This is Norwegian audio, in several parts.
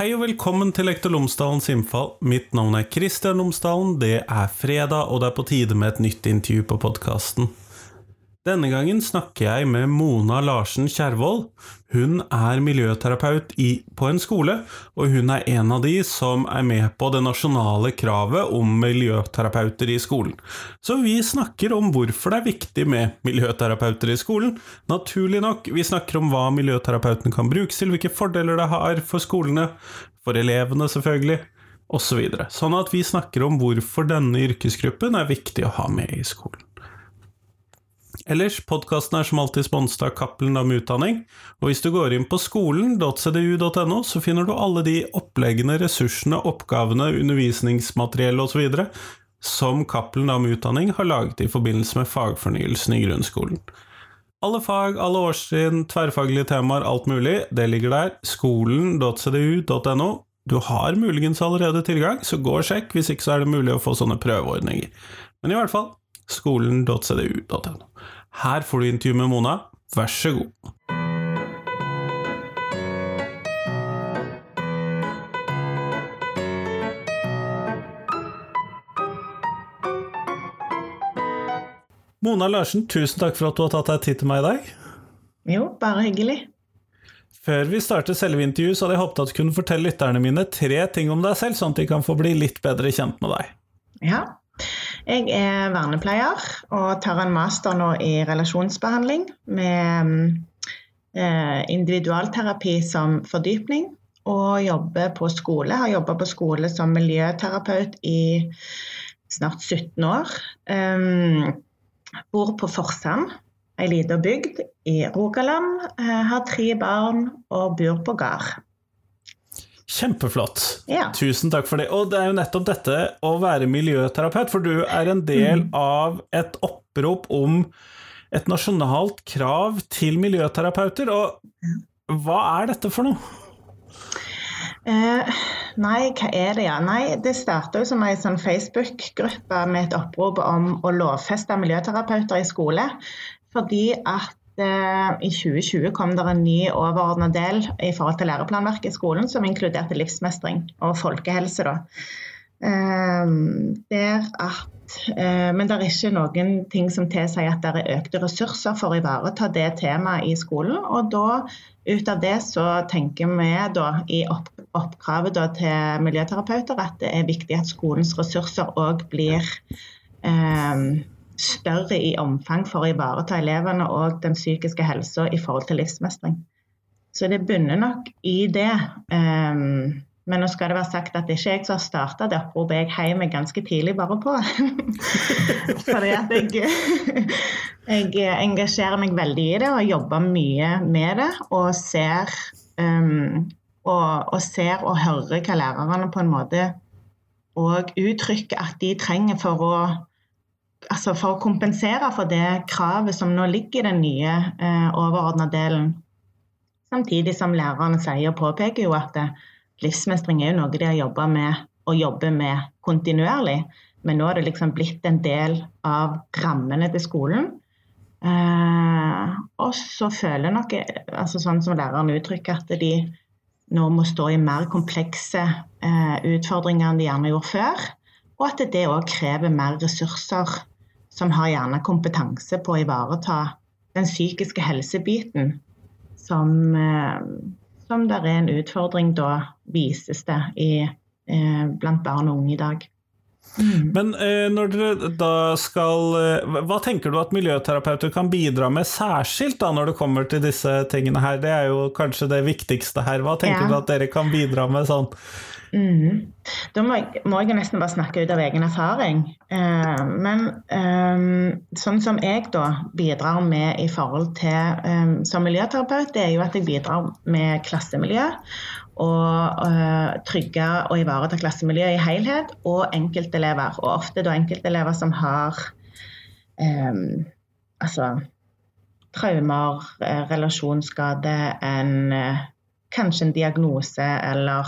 Hei og velkommen til Lektor Lomsdalens innfall. Mitt navn er Kristian Lomsdalen. Det er fredag, og det er på tide med et nytt intervju på podkasten. Denne gangen snakker jeg med Mona Larsen Kjervold. Hun er miljøterapeut i, på en skole, og hun er en av de som er med på det nasjonale kravet om miljøterapeuter i skolen. Så vi snakker om hvorfor det er viktig med miljøterapeuter i skolen. Naturlig nok, vi snakker om hva miljøterapeuten kan brukes til, hvilke fordeler det har for skolene, for elevene selvfølgelig, osv. Så videre. sånn at vi snakker om hvorfor denne yrkesgruppen er viktig å ha med i skolen. Ellers, podkasten er som alltid sponset av Cappelen Dam Utdanning, og hvis du går inn på skolen.cdu.no, så finner du alle de oppleggene, ressursene, oppgavene, undervisningsmateriell osv. som Cappelen Dam Utdanning har laget i forbindelse med fagfornyelsen i grunnskolen. Alle fag, alle årstrinn, tverrfaglige temaer, alt mulig, det ligger der. Skolen.cdu.no. Du har muligens allerede tilgang, så gå og sjekk, hvis ikke så er det mulig å få sånne prøveordninger. Men i hvert fall, skolen.cdu.no. Her får du intervju med Mona, vær så god. Mona Larsen, tusen takk for at du har tatt deg tid til meg i dag. Jo, bare hyggelig. Før vi starter selve intervjuet, så hadde jeg håpet at du kunne fortelle lytterne mine tre ting om deg selv, sånn at de kan få bli litt bedre kjent med deg. Ja, jeg er vernepleier og tar en master nå i relasjonsbehandling med eh, individualterapi som fordypning. Og jobber på skole. Har jobba på skole som miljøterapeut i snart 17 år. Um, bor på Forsand, ei lita bygd i Rogaland. Uh, har tre barn og bor på gard. Kjempeflott. Ja. Tusen takk for det. Og det er jo nettopp dette å være miljøterapeut, for du er en del mm. av et opprop om et nasjonalt krav til miljøterapeuter. Og hva er dette for noe? Eh, nei, hva er det, ja? Nei, det starta som ei sånn Facebook-gruppe med et opprop om å lovfeste miljøterapeuter i skole. Fordi at i 2020 kom det en ny overordna del i forhold til læreplanverket i skolen som inkluderte livsmestring og folkehelse. Da. Ehm, der at, eh, men det er ikke noen ting som tilsier at det er økte ressurser for å ivareta det temaet i skolen. Og da, ut av det så tenker vi da i opp, oppkravet da, til miljøterapeuter at det er viktig at skolens ressurser òg blir eh, større i omfang for å ivareta elevene og den psykiske helsa i forhold til livsmestring. Så det bunner nok i det. Um, men nå skal det være sagt at det ikke er jeg som har starta det oppropet, jeg heier meg ganske tidlig bare på. Fordi at jeg, jeg, engasjerer meg veldig i det og jobber mye med det. Og ser, um, og, og ser og hører hva lærerne på en måte og uttrykker at de trenger for å altså for å kompensere for det kravet som nå ligger i den nye eh, overordna delen. Samtidig som lærerne sier og påpeker jo at eh, livsmestring er jo noe de har jobba med og jobber med kontinuerlig. Men nå er det liksom blitt en del av rammene til skolen. Eh, og så føler nok, altså sånn som læreren uttrykker, at de nå må stå i mer komplekse eh, utfordringer enn de gjerne gjorde før. Og at det òg krever mer ressurser som har gjerne kompetanse på å ivareta den psykiske helsebiten, som, eh, som der er en utfordring, da vises det i, eh, blant barn og unge i dag. Mm. Men eh, når dere da skal Hva tenker du at miljøterapeuter kan bidra med særskilt da når det kommer til disse tingene her? Det er jo kanskje det viktigste her. Hva tenker ja. du at dere kan bidra med sånn Mm. Da må jeg, må jeg, nesten bare snakke ut av egen erfaring. Eh, men eh, sånn som jeg da bidrar med i forhold til eh, som miljøterapeut, det er jo at jeg bidrar med klassemiljø. Og eh, trygge og ivareta klassemiljøet i helhet, og enkeltelever. Og ofte da enkeltelever som har eh, altså traumer, eh, relasjonsskade, en, kanskje en diagnose eller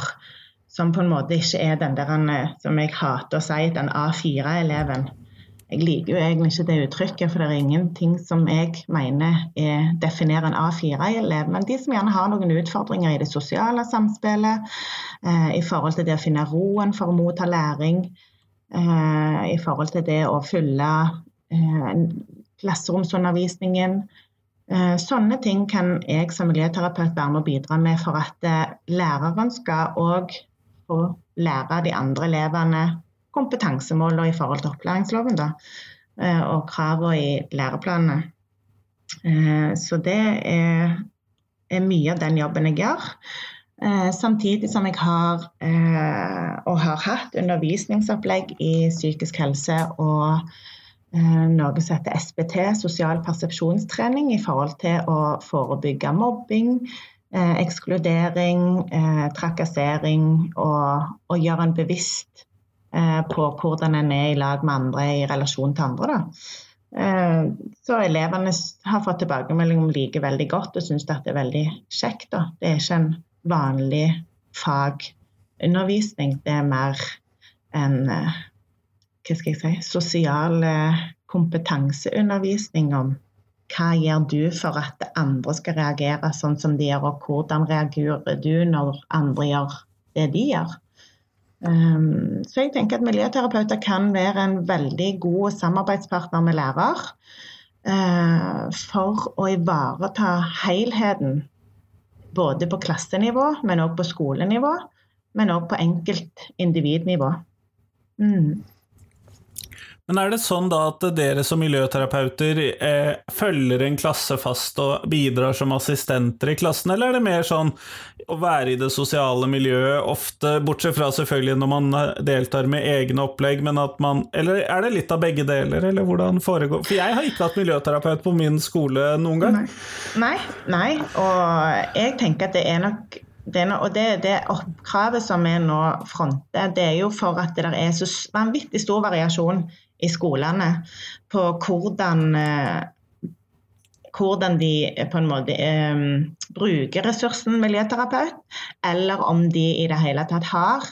som på en måte ikke er den der han, som jeg hater å si, den A4-eleven. jeg liker jo egentlig ikke det uttrykket, for det er ingenting som jeg mener er, definerer en A4-elev. Men de som gjerne har noen utfordringer i det sosiale samspillet, eh, i forhold til det å finne roen for å motta læring, eh, i forhold til det å fylle eh, klasseromsundervisningen. Eh, sånne ting kan jeg som miljøterapeut være med å bidra med for at eh, læreren skal òg få lære de andre elevene kompetansemålene i forhold til opplæringsloven da, eh, og kravene i læreplanene. Eh, så det er, er, mye av den jobben jeg gjør. Eh, samtidig som jeg har og har hatt undervisningsopplegg i psykisk helse og noe som heter SPT, sosial persepsjonstrening, i forhold til å forebygge mobbing, ekskludering, trakassering og, og gjøre en bevisst Eh, på hvordan en er i lag med andre i relasjon til andre. Eh, så elevene har fått tilbakemelding om like veldig godt og syns det er veldig kjekt. Da. Det er ikke en vanlig fagundervisning, det er mer en eh, hva skal jeg si, sosial kompetanseundervisning om hva gjør du for at andre skal reagere sånn som de gjør, og hvordan reagerer du når andre gjør det de gjør. Um, så jeg tenker at miljøterapeuter kan være en veldig god samarbeidspartner med lærer uh, for å ivareta helheten. Både på klassenivå, men òg på skolenivå, men òg på enkeltindividnivå. Mm. Men er det sånn da at dere som miljøterapeuter eh, følger en klasse fast og bidrar som assistenter i klassen, eller er det mer sånn å være i det sosiale miljøet? Ofte, bortsett fra selvfølgelig når man eh, deltar med egne opplegg, men at man Eller er det litt av begge deler, eller hvordan foregår? For jeg har ikke hatt miljøterapeut på min skole noen gang. Nei, nei, og jeg tenker at det er nok det, og det, det oppkravet som vi nå fronter, det er jo for at det er så vanvittig stor variasjon i skolene på hvordan, eh, hvordan de eh, på en måte um, bruker ressursen miljøterapeut, eller om de i det hele tatt har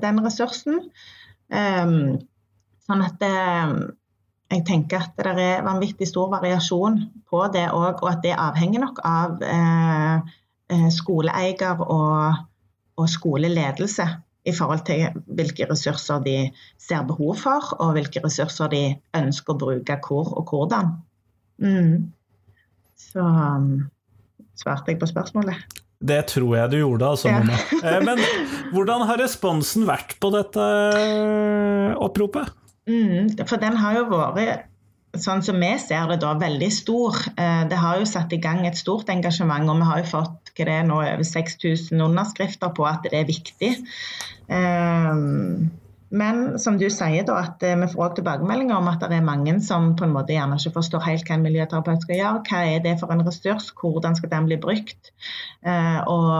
den ressursen. Sånn at jeg tenker at det er vanvittig stor variasjon på det òg, og at det avhenger nok av skoleeier og, og skoleledelse i forhold til hvilke ressurser de ser behov for, og hvilke ressurser de ønsker å bruke hvor og hvordan. Mm. Så um, svarte jeg på spørsmålet. Det tror jeg du gjorde, altså, ja. Eh, men hvordan har responsen vært på dette eh, oppropet? Mm, for den har jo vært sånn som vi ser det da, veldig stor. Eh, det har jo satt i gang et stort engasjement, og vi har jo fått det nå, over 6000 underskrifter på at det er viktig. Eh, men som du sier, da, at eh, vi får også tilbakemeldinger om at det er mange som på en måte gjerne ikke forstår helt hva en miljøterapeut skal gjøre. Hva er det for en ressurs, hvordan skal den bli brukt? Og,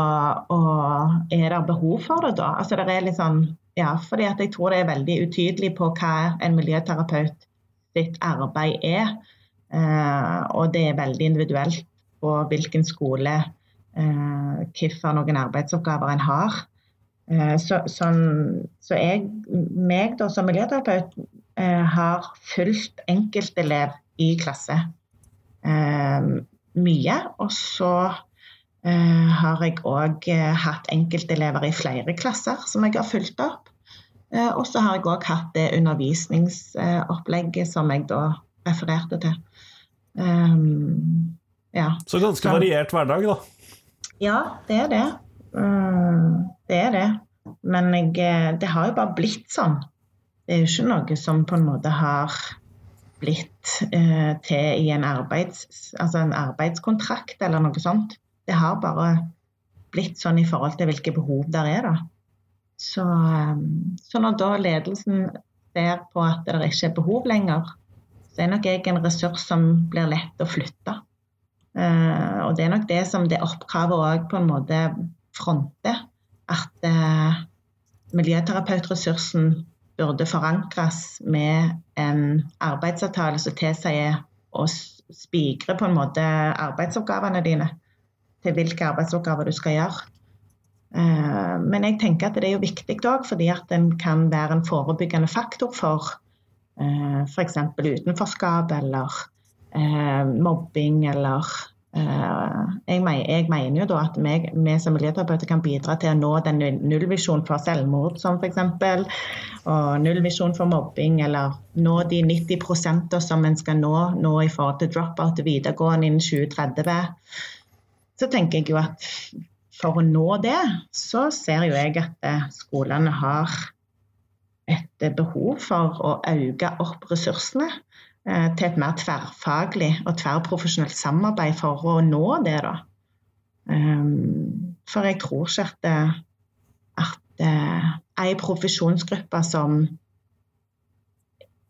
og er det behov for det da? Altså det er litt sånn, ja, fordi jeg tror det er veldig utydelig på hva en miljøterapeut sitt arbeid er. Eh, og det er veldig individuelt på hvilken skole, eh, hvilke noen arbeidsoppgaver en har. Eh, så, sånn, så, jeg, meg da, som miljøterapeut, har fulgt enkeltelev i klasse mye. Og så har jeg òg hatt enkeltelever i flere klasser som jeg har fulgt opp. Eh, og så har jeg òg hatt det undervisningsopplegget som jeg da refererte til. Um, ja. Så ganske så, variert hverdag, da? Ja, det er det. Um, det er det. Men jeg, eh, det har jo bare blitt sånn. Det er jo ikke noe som på en måte har blitt uh, til i en, arbeids, altså en arbeidskontrakt eller noe sånt. Det har bare blitt sånn i forhold til hvilke behov der er, da. Så, ehm, så, når da ledelsen ser på at det ikke er behov lenger, så er nok jeg en ressurs som blir lett å flytte. Uh, og det er nok det som det oppkravet òg på en måte fronter. At uh, miljøterapeutressursen burde forankres med en arbeidsavtale som tilsier å spigre på en måte arbeidsoppgavene dine til hvilke arbeidsoppgaver du skal gjøre. Eh, men jeg tenker at det er jo viktig òg, fordi at den kan være en forebyggende faktor for eh, f.eks. utenforskap eller eh, mobbing eller jeg, mener, jo da at vi som miljøterapeuter kan bidra til å nå den nullvisjonen for selvmord, som f.eks. Og nullvisjon for mobbing, eller nå de 90% som en skal nå, nå i forhold til drop-out til videregående innen 2030. Så tenker jeg jo at for å nå det, så ser jo jeg at eh, skolene har et behov for å øke opp ressursene eh, til et mer tverrfaglig og tverrprofesjonelt samarbeid for å nå det. da. Um, for jeg tror ikke at, at ei profesjonsgruppe som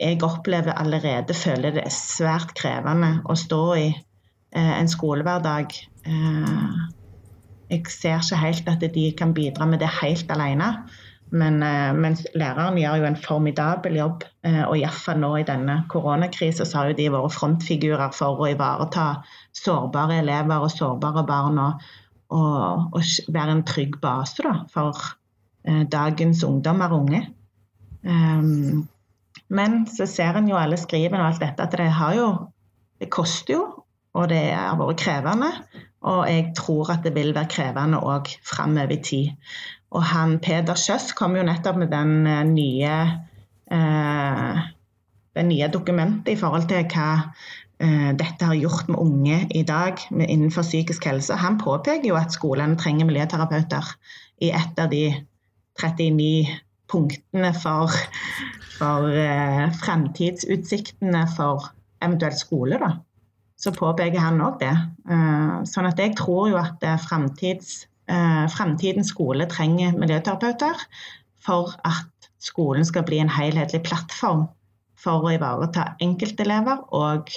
jeg opplever allerede føler det er svært krevende å stå i en skolehverdag jeg ser ikke helt at de kan bidra med det helt alene. Men, eh, men læreren gjør jo en formidabel jobb. Eh, og iallfall nå i denne koronakrisen så har jo de vært frontfigurer for å ivareta sårbare elever og sårbare barn. Og, og, og være en trygg base da, for eh, dagens ungdommer og unge. Um, men så ser en jo alle skrivene og alt dette at det jo Det koster jo, og det har vært krevende. Og jeg tror at det vil være krevende òg framover i tid. Og han Peder Kjøss kom jo nettopp med den eh, nye eh, det nye dokumentet i forhold til hva eh, dette har gjort med unge i dag innenfor psykisk helse. Han påpeker jo at skolene trenger miljøterapeuter i et av de 39 punktene for, for eh, fremtidsutsiktene for eventuelt skole. da så påpeker han òg det. Eh, sånn at jeg tror jo at eh, fremtids, eh, fremtidens skole trenger miljøterapeuter for at skolen skal bli en helhetlig plattform for å ivareta enkeltelever og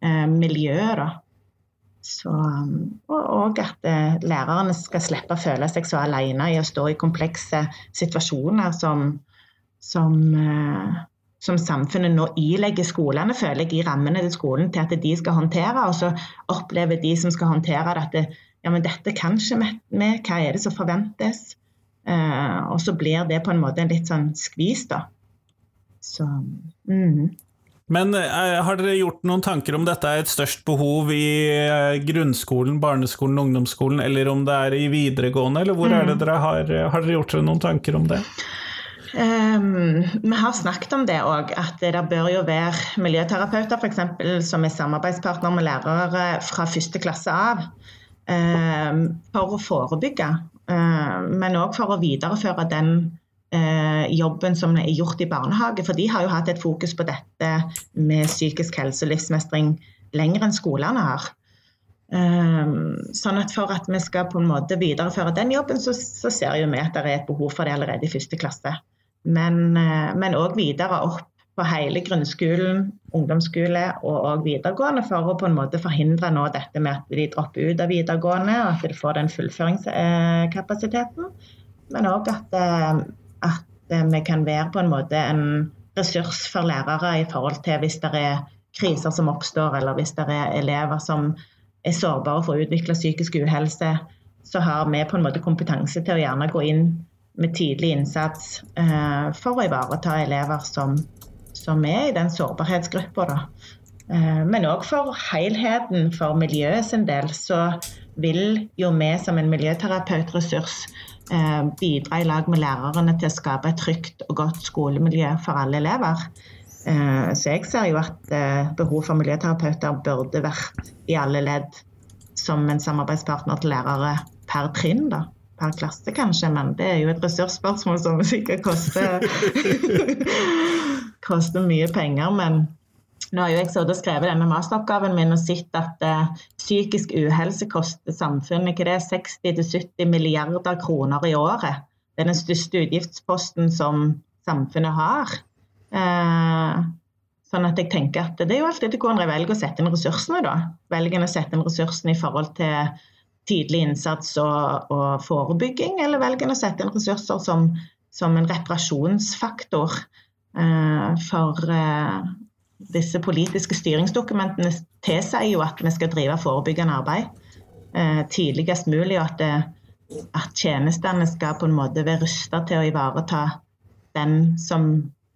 miljøet. da. Så, og at lærerne skal slippe å føle seg så alene i å stå i komplekse situasjoner som, som som samfunnet nå ilegger skolene, føler jeg, i rammene til skolen til at de skal håndtere. Og så opplever de som skal håndtere det, at ja, men dette kan ikke vi, hva er det som forventes? Uh, og så blir det på en måte en litt sånn skvis, da. Så mm. Men uh, har dere gjort noen tanker om dette er et størst behov i uh, grunnskolen, barneskolen, ungdomsskolen, eller om det er i videregående, eller hvor mm. er det dere har, har dere gjort dere noen tanker om det? Um, vi har snakket om det òg, at det bør jo være miljøterapeuter f.eks. som er samarbeidspartner med lærere fra første klasse av. Um, for å forebygge, um, men òg for å videreføre den uh, jobben som er gjort i barnehage. For de har jo hatt et fokus på dette med psykisk helse og livsmestring lenger enn skolene har. Um, sånn at For at vi skal på en måte videreføre den jobben, så, så ser vi at det er et behov for det allerede i første klasse men òg eh, videre opp på hele grunnskolen, ungdomsskole og, og, videregående for å på en måte forhindre nå dette med at de dropper ut av videregående og at de får den fullføringskapasiteten. Men òg at, eh, at, vi kan være på en måte en ressurs for lærere i forhold til hvis det er kriser som oppstår, eller hvis det er elever som er sårbare for å utvikle psykisk uhelse, så har vi på en måte kompetanse til å gjerne gå inn med tidlig innsats eh, for å ivareta elever som, som er i den sårbarhetsgruppa. Eh, men òg for helheten, for miljøet sin del, så vil jo vi som en miljøterapeutressurs eh, bidra i lag med lærerne til å skape et trygt og godt skolemiljø for alle elever. Eh, så jeg ser jo at eh, behov for miljøterapeuter burde vært i alle ledd som en samarbeidspartner til lærere per trinn. da per klasse, kanskje, men det er jo et ressursspørsmål som sikkert koster, koster mye penger. Men nå har jo jeg og skrevet denne masteroppgaven min og sett at uh, psykisk uhelse koster samfunnet ikke det, 60-70 milliarder kroner i året. Det er den største utgiftsposten som samfunnet har. Uh, sånn at jeg tenker at Det er jo alltid hvordan jeg velger å sette inn ressursene. da. Velger å sette inn ressursene i forhold til tidlig innsats og, og forebygging, eller velger en å sette inn ressurser som, som en reparasjonsfaktor eh, for eh, disse politiske styringsdokumentene tilsier jo at vi skal drive forebyggende arbeid eh, tidligst mulig, og at, det, at, tjenestene skal på en måte være rusta til å ivareta den som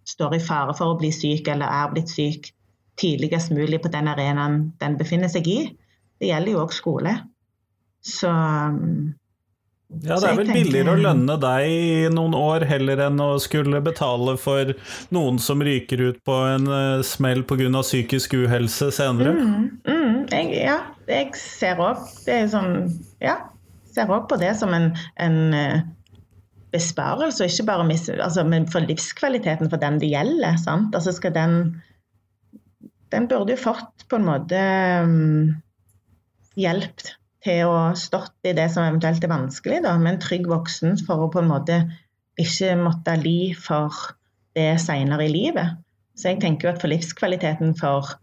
står i fare for å bli syk eller er blitt syk tidligst mulig på den arenaen den befinner seg i. Det gjelder jo òg skole. Så ja, det er vel billigere å lønne deg i noen år heller enn å skulle betale for noen som ryker ut på en uh, smell pga. psykisk uhelse senere. Mm, mm, jeg, ja, jeg ser òg sånn Ja, på det som en, en uh, besparelse, og ikke bare mis, altså, men for livskvaliteten for den det gjelder. Sant? Altså skal den Den burde jo fått på en måte um, hjelp til å stått i det som eventuelt er vanskelig, da, med en trygg voksen for å på en måte ikke måtte li for det seinere i livet. Så jeg tenker jo at for livskvaliteten for,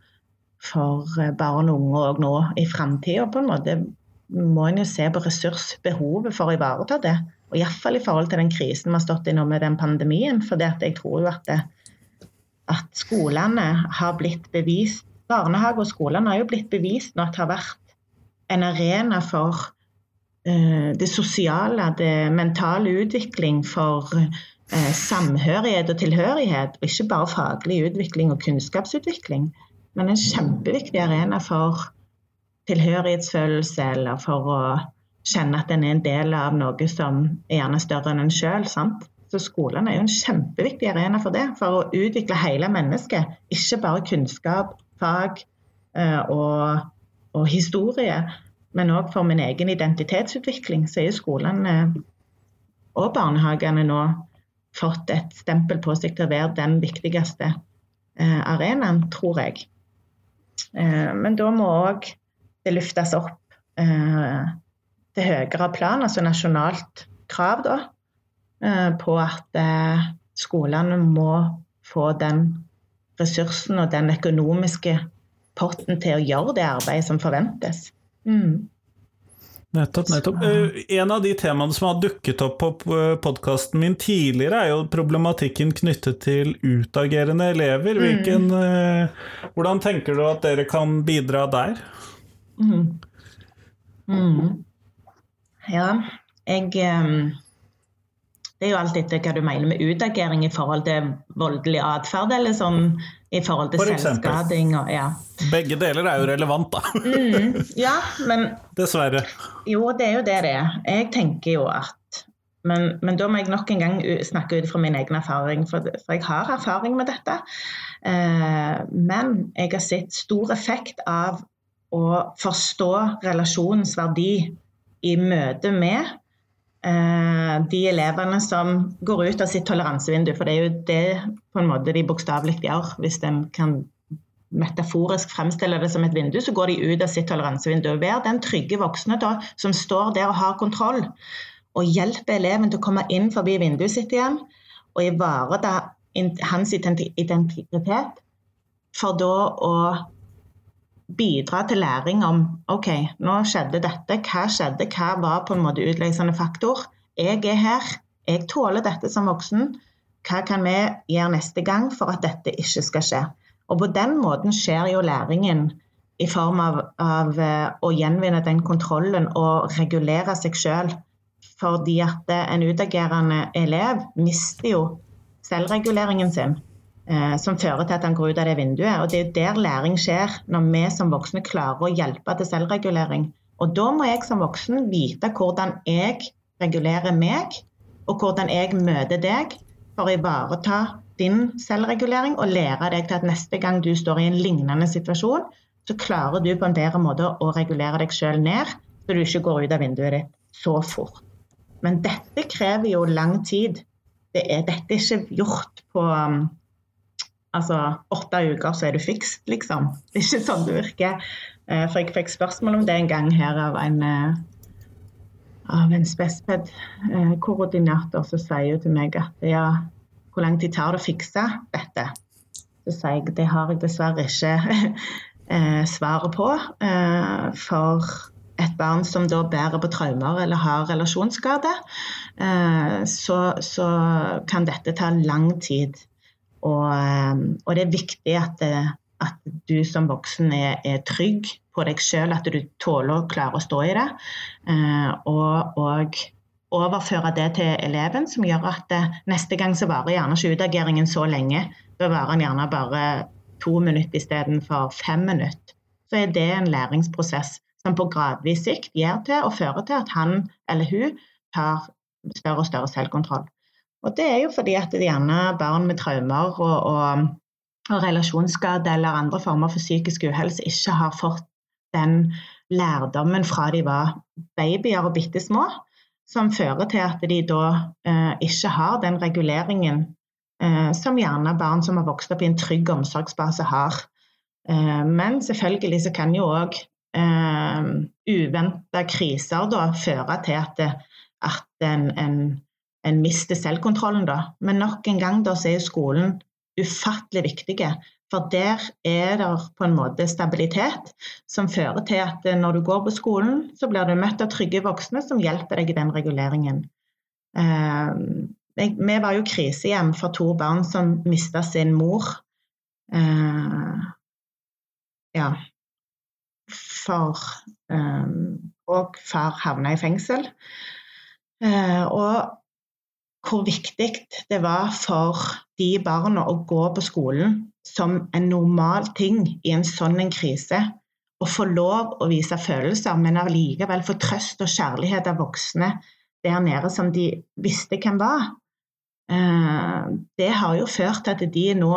for barn og unge og nå i framtida, på en måte må en jo se på ressursbehovet for å ivareta det. Og iallfall i forhold til den krisen vi har stått i nå med den pandemien. For jeg tror jo at, det, at skolene har blitt bevist Barnehage og skolene har jo blitt bevist nå at det har vært en arena for uh, det sosiale, det mentale utvikling, for uh, samhørighet og tilhørighet. Og ikke bare faglig utvikling og kunnskapsutvikling, men en kjempeviktig arena for tilhørighetsfølelse eller for å kjenne at en er en del av noe som er gjerne større enn en sjøl. Så skolen er jo en kjempeviktig arena for det, for å utvikle hele mennesket. Ikke bare kunnskap, fag uh, og og historie, men òg for min egen identitetsutvikling, så er skolene og barnehagene nå fått et stempel på seg til å være den viktigste eh, arenaen, tror jeg. Eh, men da må òg det løftes opp eh, til høyere plan, altså nasjonalt krav, da, på at skolene må få den ressursen og den økonomiske potten til å gjøre det arbeidet som forventes. Mm. Nettopp. nettopp. Uh, en av de temaene som har dukket opp på podkasten min tidligere, er jo problematikken knyttet til utagerende elever. Mm. Hvilken, mm. hvordan tenker du at dere kan bidra der? Mm. Mm. Ja, jeg Det er jo alt etter hva du mener med utagering i forhold til voldelig atferd, eller sånn i forhold til selvskading og ja. Begge deler er jo relevant, da. mm, ja, men Dessverre. Jo, det er jo det det er. Jeg tenker jo at men, men, da må jeg nok en gang snakke ut fra min egen erfaring, for, for jeg har erfaring med dette. Eh, men jeg har sett stor effekt av å forstå relasjonens verdi i møte med Eh, de elevene som går ut av sitt toleransevindu. For det er jo det på en måte de bokstavelig gjør. Hvis en kan metaforisk fremstille det som et vindu, så går de ut av sitt toleransevindu. Vær den trygge voksne da, som står der og har kontroll, og hjelper eleven til å komme inn forbi vinduet sitt igjen og ivareta hans identitet, for da å bidra til læring om OK, nå skjedde dette. Hva skjedde? Hva var på en måte utløsende faktor? Jeg er her. Jeg tåler dette som voksen. Hva kan vi gjøre neste gang for at dette ikke skal skje? Og På den måten skjer jo læringen i form av, av uh, å gjenvinne den kontrollen og regulere seg sjøl. Fordi at en utagerende elev mister jo selvreguleringen sin. Eh, som fører til at han går ut av det vinduet. Og Det er der læring skjer, når vi som voksne klarer å hjelpe til selvregulering. Og Da må jeg som voksen vite hvordan jeg regulerer meg, og hvordan jeg møter deg, for å ivareta din selvregulering og lære deg til at neste gang du står i en lignende situasjon, så klarer du på en bedre måte å regulere deg sjøl ned, så du ikke går ut av vinduet ditt så fort. Men dette krever jo lang tid. Det er, dette er ikke gjort på um, altså åtte uker, så er du fikst, liksom. Det er ikke sånn det virker. Eh, for jeg fikk spørsmål om det en gang her av en, eh, av en Spesped-koordinator som sier jo til meg at ja, hvor lang tid tar det å fikse dette? Så sier jeg det har jeg dessverre ikke eh, svaret på. For et barn som da bærer på traumer eller har relasjonsskade, så, så kan dette ta lang tid. Og, eh, og det er viktig at, eh, at, du som voksen er, er trygg på deg sjøl, at du tåler å klare å stå i det. Eh, og, og overføre det til eleven, som gjør at det, neste gang så varer gjerne ikke utageringen så lenge. Da varer den gjerne bare to minutter istedenfor fem minutter. Så er det en læringsprosess som på gradvis sikt gjør til og fører til at han eller hun tar større og større selvkontroll. Og det er jo fordi at det gjerne barn med traumer og, og, og relasjonsskade eller andre former for psykisk uhelse ikke har fått den lærdommen fra de var babyer og bitte små, som fører til at de da eh, ikke har den reguleringen eh, som gjerne barn som har vokst opp i en trygg omsorgsbase har. Eh, men selvfølgelig så kan jo òg eh, uventa kriser da føre til at, at en, en en mister selvkontrollen, da. Men nok en gang da, så er jo skolen ufattelig viktig. For der er det på en måte stabilitet som fører til at når du går på skolen, så blir du møtt av trygge voksne som hjelper deg i den reguleringen. Eh, vi var jo krisehjem for to barn som mista sin mor. Eh, ja. For eh, Og far havna i fengsel. Eh, og hvor viktig det var for de barna å gå på skolen som en normal ting i en sånn en krise. Å få lov å vise følelser, men allikevel få trøst og kjærlighet av voksne der nede som de visste hvem var. Eh, det har jo ført til at de nå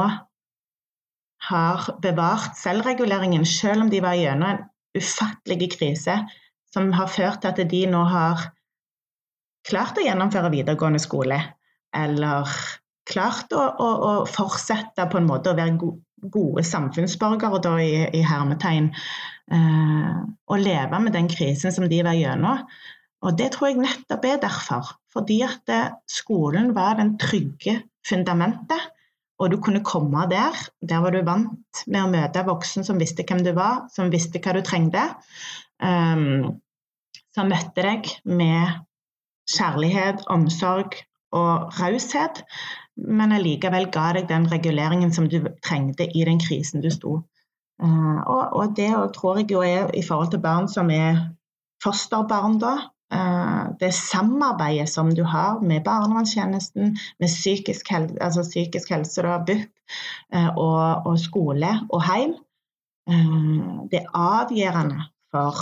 har bevart selvreguleringen, selv om de var gjennom en ufattelig krise som har ført til at de nå har klart å gjennomføre videregående skole, eller klart å, å, å fortsette på en måte å være gode, gode samfunnsborgere da, i, i, hermetegn, eh, og leve med den krisen som de var gjennom. Og det tror jeg nettopp er derfor. Fordi at eh, skolen var den trygge fundamentet. Og du kunne komme der. Der var du vant med å møte voksen som visste hvem du var, som visste hva du trengte. Um, som møtte deg med kjærlighet, omsorg og raushet, men allikevel ga deg den reguleringen som du trengte i den krisen du sto. Uh, og, og, det tror jeg jo er i forhold til barn som er fosterbarn, da. Uh, det samarbeidet som du har med barnevernstjenesten, med psykisk, helse, altså psykisk helse, da, BUP, uh, og, og, skole og heim, det er avgjørende for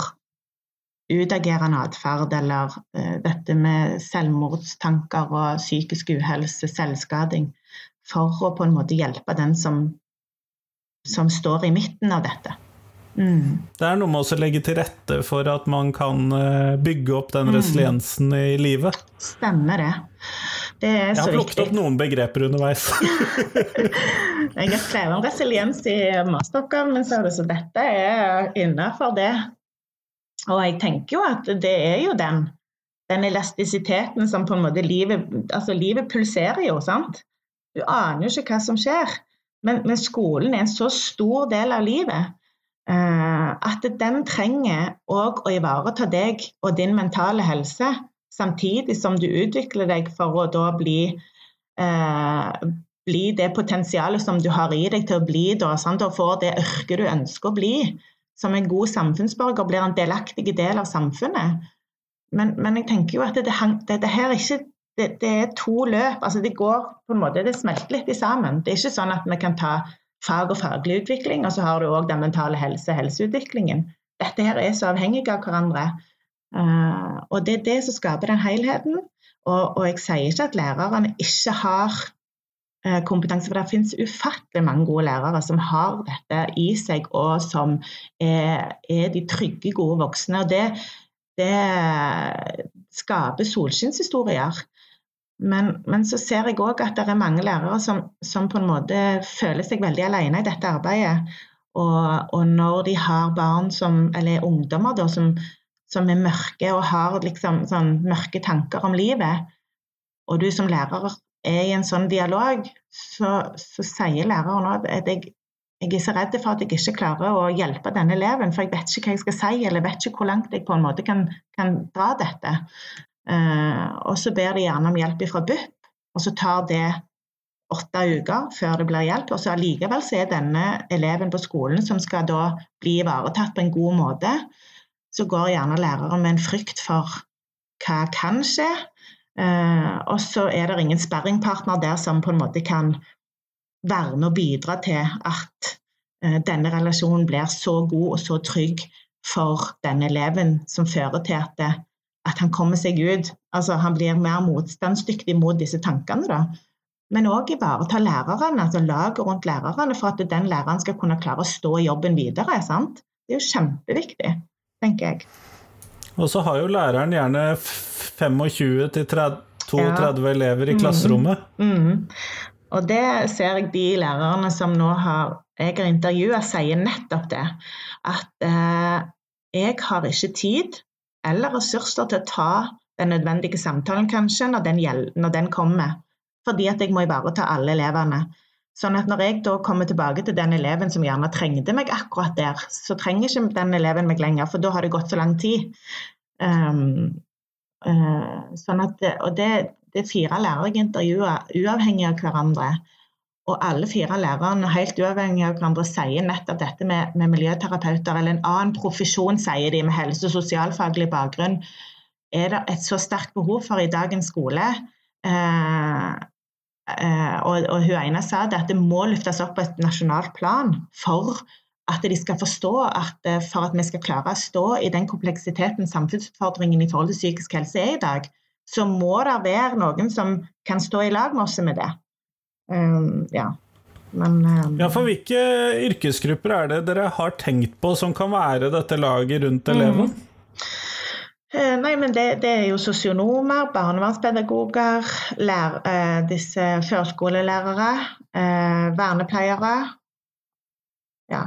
utagerende atferd eller uh, dette med selvmordstanker og psykisk uhelse, selvskading, for å på en måte hjelpe den som, som står i midten av dette. Mm. Det er noe med å legge til rette for at man kan uh, bygge opp den mm. resiliensen i livet. Stemmer det. Det er Jeg har plukket opp noen begreper underveis. jeg har skrevet om resiliens i masteroppgaven min, så dette er innafor det. Og jeg tenker jo at det er jo den, den elastisiteten som på en måte livet Altså livet pulserer jo, sant. Du aner jo ikke hva som skjer. Men, men skolen er en så stor del av livet uh, at den trenger òg å ivareta deg og din mentale helse, samtidig som du utvikler deg for å da bli uh, bli det potensialet som du har i deg til å bli, da, sant? og få det yrket du ønsker å bli som en god samfunnsborger blir en delaktig del av samfunnet. Men, men jeg tenker jo at det, det, det her er ikke det, det, er to løp. altså Det går på en måte, det smelter litt sammen. Det er ikke sånn at vi kan ta fag og faglig utvikling, og så har du òg den mentale helse helseutviklingen. Dette her er så avhengig av hverandre. Uh, og det er det som skaper den helheten. Og, og jeg sier ikke at lærerne ikke har kompetanse. For det finnes ufattelig mange gode lærere som har dette i seg, og som er, er de trygge, gode voksne. og det, det skaper solskinnshistorier. Men, men, så ser jeg òg at det er mange lærere som, som, på en måte føler seg veldig alene i dette arbeidet. Og, og når de har barn som, eller ungdommer da, som, som er mørke og har liksom sånn mørke tanker om livet, og du som lærer er i en sånn dialog, så, så sier læreren at jeg, jeg, er så redd for at jeg ikke klarer å hjelpe denne eleven, for jeg vet ikke hva jeg skal si, eller vet ikke hvor langt jeg på en måte kan, kan dra dette. Uh, og så ber de gjerne om hjelp fra BUP, og så tar det åtte uker før det blir hjelp. Og så allikevel så er denne eleven på skolen som skal da bli ivaretatt på en god måte, så går gjerne læreren med en frykt for hva kan skje. Eh, og så er det ingen sparringpartner der som på en måte kan være med og bidra til at eh, denne relasjonen blir så god og så trygg for denne eleven, som fører til at, det, at han kommer seg ut. Altså han blir mer motstandsdyktig mot disse tankene. da. Men òg ivareta lærerne, altså laget rundt lærerne, for at den læreren skal kunne klare å stå i jobben videre. Sant? Det er jo kjempeviktig, tenker jeg. Og så har jo læreren gjerne 25-32 ja. elever i klasserommet. Mm. Mm. Og det ser jeg de lærerne som nå har jeg har intervjua, sier nettopp det. At eh, jeg har ikke tid eller ressurser til å ta den nødvendige samtalen, kanskje, når den, når den kommer. Fordi at jeg må ivareta alle elevene. Sånn at når jeg da kommer tilbake til den eleven som gjerne trengte meg akkurat der, så trenger ikke den eleven meg lenger, for da har det gått så lang tid. Um, uh, sånn at, og det, det er fire lærere jeg intervjuer, uavhengig av hverandre. Og alle fire lærerne, helt uavhengig av hverandre, sier nettopp dette med, med miljøterapeuter, eller en annen profesjon, sier de, med helse- og sosialfaglig bakgrunn, er det et så sterkt behov for i dagens skole. Eh, og, og hun ene sa at det må løftes opp på et nasjonalt plan for at de skal forstå at eh, for at vi skal klare å stå i den kompleksiteten samfunnsutfordringen i forhold til psykisk helse er i dag, så må det være noen som kan stå i lag med oss med det. Um, ja. Men, um, ja, for hvilke yrkesgrupper er det dere har tenkt på som kan være dette laget rundt eleven? Mm. Eh, nei, men det, det, er jo sosionomer, barnevernspedagoger, lær, eh, disse førskolelærere, eh, vernepleiere. Ja.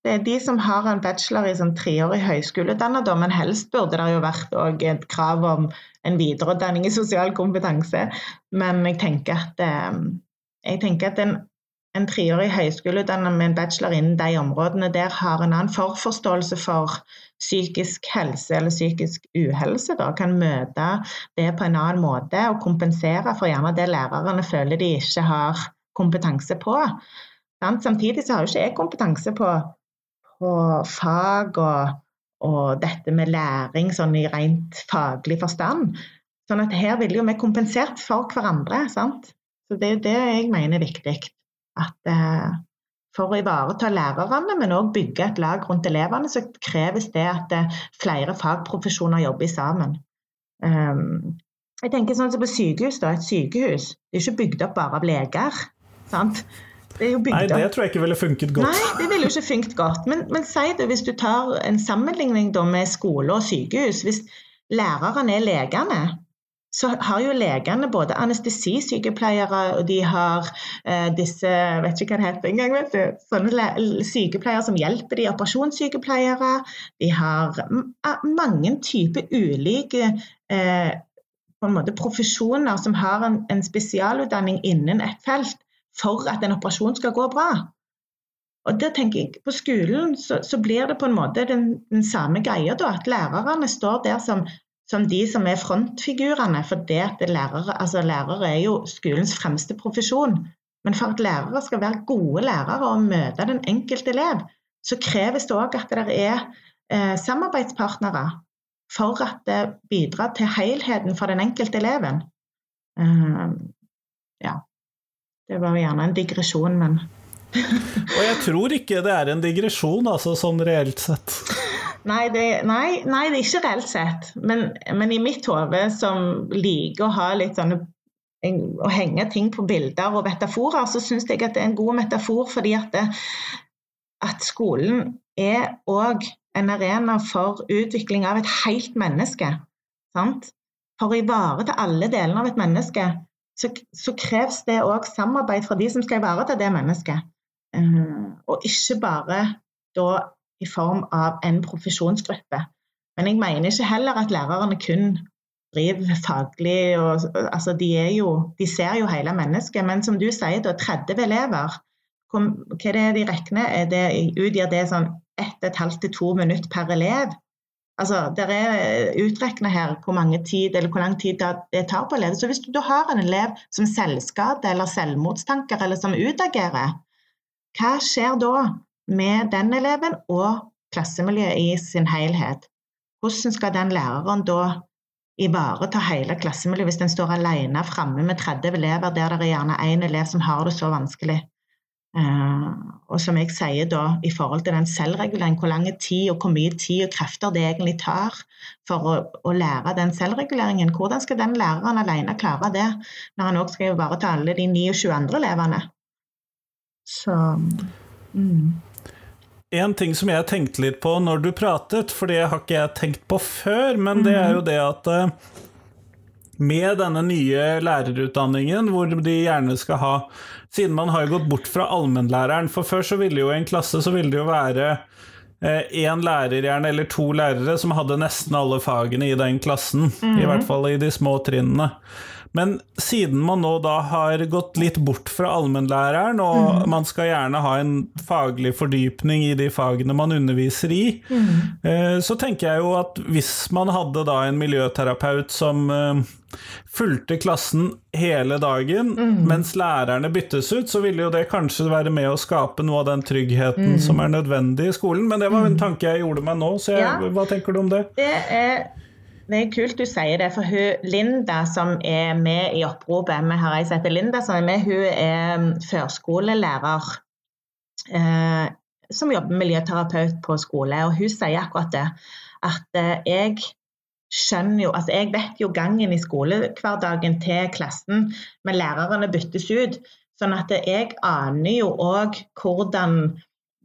Det er de som har en bachelor i sånn treårig høyskoleutdannet, men helst burde det jo vært et krav om en videreutdanning i sosial kompetanse. Men jeg tenker at, jeg tenker at en en treårig høyskoleutdanning med en bachelor innen de områdene der har en annen forforståelse for psykisk helse eller psykisk uhelse. Da, kan møte det på en annen måte og kompensere for gjerne det lærerne føler de ikke har kompetanse på. Samtidig så har jo ikke jeg kompetanse på, på fag og, og, dette med læring sånn i rent faglig forstand. Sånn at her ville jo vi kompensert for hverandre. sant? Så Det er det jeg mener er viktig at eh, for å ivareta lærerne, men òg bygge et lag rundt elevene, så kreves det at eh, flere fagprofesjoner jobber sammen. Um, jeg tenker sånn som på sykehus, da, Et sykehus det er ikke bygd opp bare av leger. sant? Det Nei, det tror jeg ikke ville funket godt. Nei, det ville jo ikke funket godt. Men, men si det, hvis du tar en sammenligning med skole og sykehus. Hvis læreren er legene, så har jo legene både anestesisykepleiere, og de har eh, disse vet ikke hva det heter engang, vet du, sånne sykepleiere som hjelper de, operasjonssykepleiere. De har mange typer ulike eh, måte profesjoner som har en, en, spesialutdanning innen et felt for at en operasjon skal gå bra. Og der tenker jeg, På skolen så, så blir det på en måte den, den samme greia, da, at lærerne står der som som de som er frontfigurene. For det at lærere, altså lærere er jo skolens fremste profesjon. Men for at lærere skal være gode lærere og møte den enkelte elev, så kreves det òg at det er eh, samarbeidspartnere for at det bidrar til helheten for den enkelte eleven. Uh, ja. Det var gjerne en digresjon, men Og jeg tror ikke det er en digresjon, altså sånn reelt sett. Nei det, nei, nei, det er ikke reelt sett. Men, men i mitt hode, som liker å ha litt sånne å henge ting på bilder og metaforer, så syns jeg at det er en god metafor fordi at, det, at skolen er òg en arena for utvikling av et helt menneske. Sant? For å ivareta alle delene av et menneske, så, så kreves det òg samarbeid fra de som skal ivareta det mennesket. Uh, og ikke bare da i form av en profesjonsgruppe. Men jeg mener ikke heller at lærerne kun driver faglig. Og, altså de, jo, de, ser jo hele mennesket. Men som du sier, da, 30 elever, hva er det de regner? Er det, utgjør det sånn 1,5 til 2 minutter per elev? Altså, Det er utregna her hvor, tid, hvor, lang tid det tar på elev. Så hvis du da har en elev som selvskade eller selvmordstanker eller som utagerer, hva skjer da? Med den eleven og klassemiljøet i sin helhet. Hvordan skal den læreren da ivareta hele klassemiljøet hvis den står alene framme med 30 elever der det er gjerne én elev som har det så vanskelig. Uh, og som jeg sier da, i forhold til den selvreguleringen, hvor lang tid og hvor mye tid og krefter det egentlig tar for å, å lære den selvreguleringen. Hvordan skal den læreren alene klare det, når han òg skal ivareta alle de 29 andre elevene? Så mm. En ting som jeg tenkte litt på når du pratet, for det har ikke jeg tenkt på før, men det er jo det at eh, med denne nye lærerutdanningen, hvor de gjerne skal ha Siden man har gått bort fra allmennlæreren, for før så ville jo i en klasse så ville det jo være én eh, lærer gjerne, eller to lærere, som hadde nesten alle fagene i den klassen. Mm. I hvert fall i de små trinnene. Men siden man nå da har gått litt bort fra allmennlæreren, og mm. man skal gjerne ha en faglig fordypning i de fagene man underviser i, mm. så tenker jeg jo at hvis man hadde da en miljøterapeut som eh, fulgte klassen hele dagen mm. mens lærerne byttes ut, så ville jo det kanskje være med å skape noe av den tryggheten mm. som er nødvendig i skolen. Men det var en mm. tanke jeg gjorde meg nå, så jeg, ja. hva tenker du om det? Det er det er kult du sier det, for hun, Linda som er med i oppropet Vi har ei som Linda som er med. Hun er mm, førskolelærer eh, som jobber miljøterapeut på skole. og Hun sier akkurat det. At eh, jeg skjønner jo Altså jeg vet jo gangen i skolehverdagen til klassen, men lærerne byttes ut. Sånn at jeg aner jo òg hvordan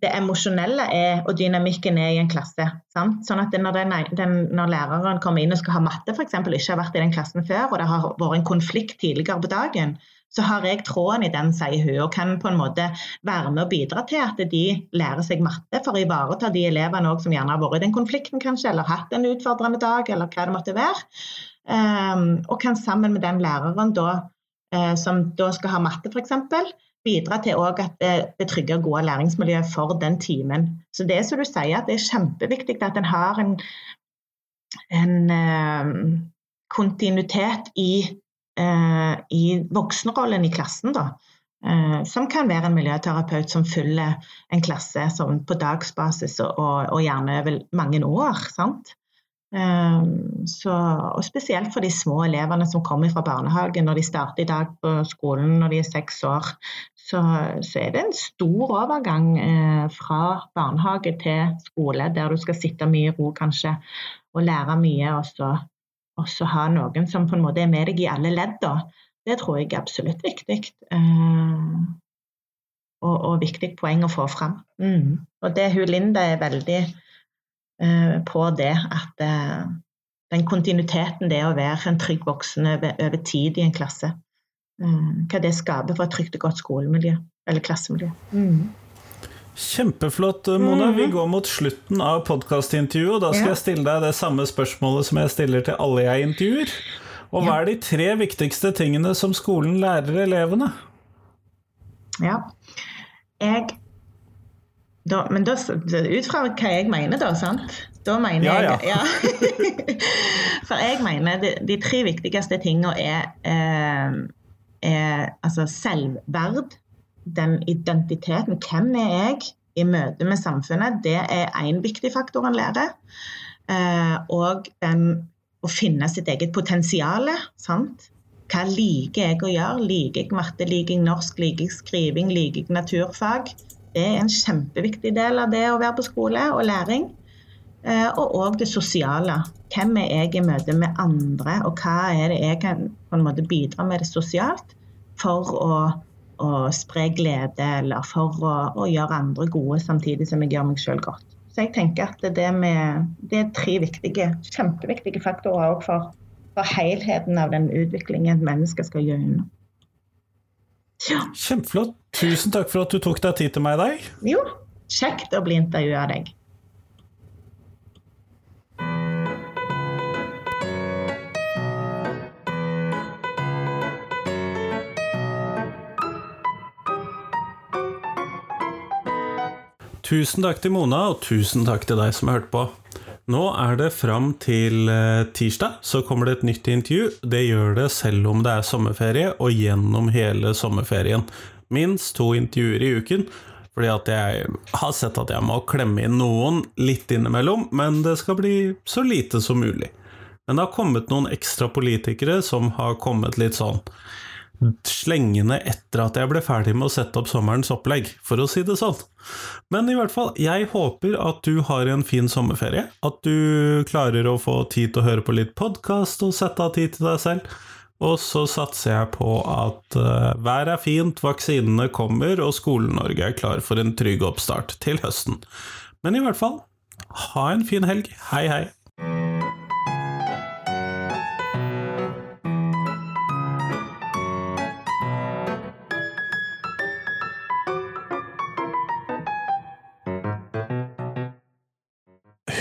det emosjonelle er, og dynamikken er i en klasse. Sant? Sånn at når, den, den, når, læreren kommer inn og skal ha matte, f.eks., ikke har vært i den klassen før, og det har vært en konflikt tidligere på dagen, så har jeg tråden i den, sier hun, og kan på en måte være med og bidra til at de lærer seg matte for å ivareta de elevene som gjerne har vært i den konflikten, kanskje, eller hatt en utfordrende dag, eller hva det måtte være. Um, og kan sammen med den læreren da, uh, som da skal ha matte, f.eks., bidra til at det, det trygger gode læringsmiljø for den timen. Så det som du sier, at det er kjempeviktig at en har en, en uh, kontinuitet i, uh, i voksenrollen i klassen. da. Uh, som kan være en miljøterapeut som følger en klasse på dagsbasis og, og, gjerne over mange år. sant? Ehm, så, og spesielt for de små elevene som kommer fra barnehagen når de starter i dag på skolen når de er seks år. Så, så er det en stor overgang eh, fra barnehage til skole, der du skal sitte mye i ro kanskje og lære mye. Og så, ha noen som på en måte er med deg i alle ledd. Det tror jeg er absolutt viktig. Eh, og, og, viktig poeng å få fram. Mm. Og det hun Linda er veldig på det at eh, den kontinuiteten det er å være en trygg voksen over, over tid i en klasse. Eh, hva det skaper for et trygt og godt skolemiljø, eller klassemiljø. Mm. Kjempeflott, Mona. Vi mhm. går mot slutten av podkastintervjuet, og da skal ja. jeg stille deg det samme spørsmålet som jeg stiller til alle jeg intervjuer. Og hva er de tre viktigste tingene som skolen lærer elevene? Ja. Jeg da, men da, ut fra hva jeg mener, da, sant? Da mener ja, jeg ja. For jeg mener de, de tre viktigste tingene er, eh, er altså selvverd, den identiteten. Hvem er jeg i møte med samfunnet? Det er én viktig faktor en lærer. Eh, og den å finne sitt eget potensial. Sant? Hva liker jeg å gjøre? Liker jeg matte, liker jeg norsk, liker jeg skriving, liker jeg naturfag? Er en kjempeviktig del av det å være på skole og læring. Eh, og òg det sosiale. Hvem er jeg i møte med andre, og hva er det jeg kan på en måte bidra med det sosialt for å, å spre glede, eller for å, å, gjøre andre gode samtidig som jeg gjør meg sjøl godt. Så jeg tenker at det, med, det er tre viktige, kjempeviktige faktorer for, for helheten av den utviklingen et menneske skal gjøre gjennom. Ja. Kjempeflott. Tusen takk for at du tok deg tid til meg i dag. Jo, kjekt å bli intervjua av deg. Tusen takk til Mona, og tusen takk til deg som har hørt på. Nå er det fram til eh, tirsdag, så kommer det et nytt intervju. Det gjør det selv om det er sommerferie, og gjennom hele sommerferien. Minst to intervjuer i uken. Fordi at jeg har sett at jeg må klemme inn noen litt innimellom, men det skal bli så lite som mulig. Men det har kommet noen ekstra politikere som har kommet litt sånn slengende etter at jeg ble ferdig med å sette opp sommerens opplegg, for å si det sånn. Men i hvert fall, jeg håper at du har en fin sommerferie, at du klarer å få tid til å høre på litt podkast og sette av tid til deg selv. Og så satser jeg på at uh, været er fint, vaksinene kommer, og Skole-Norge er klar for en trygg oppstart til høsten. Men i hvert fall, ha en fin helg. Hei, hei.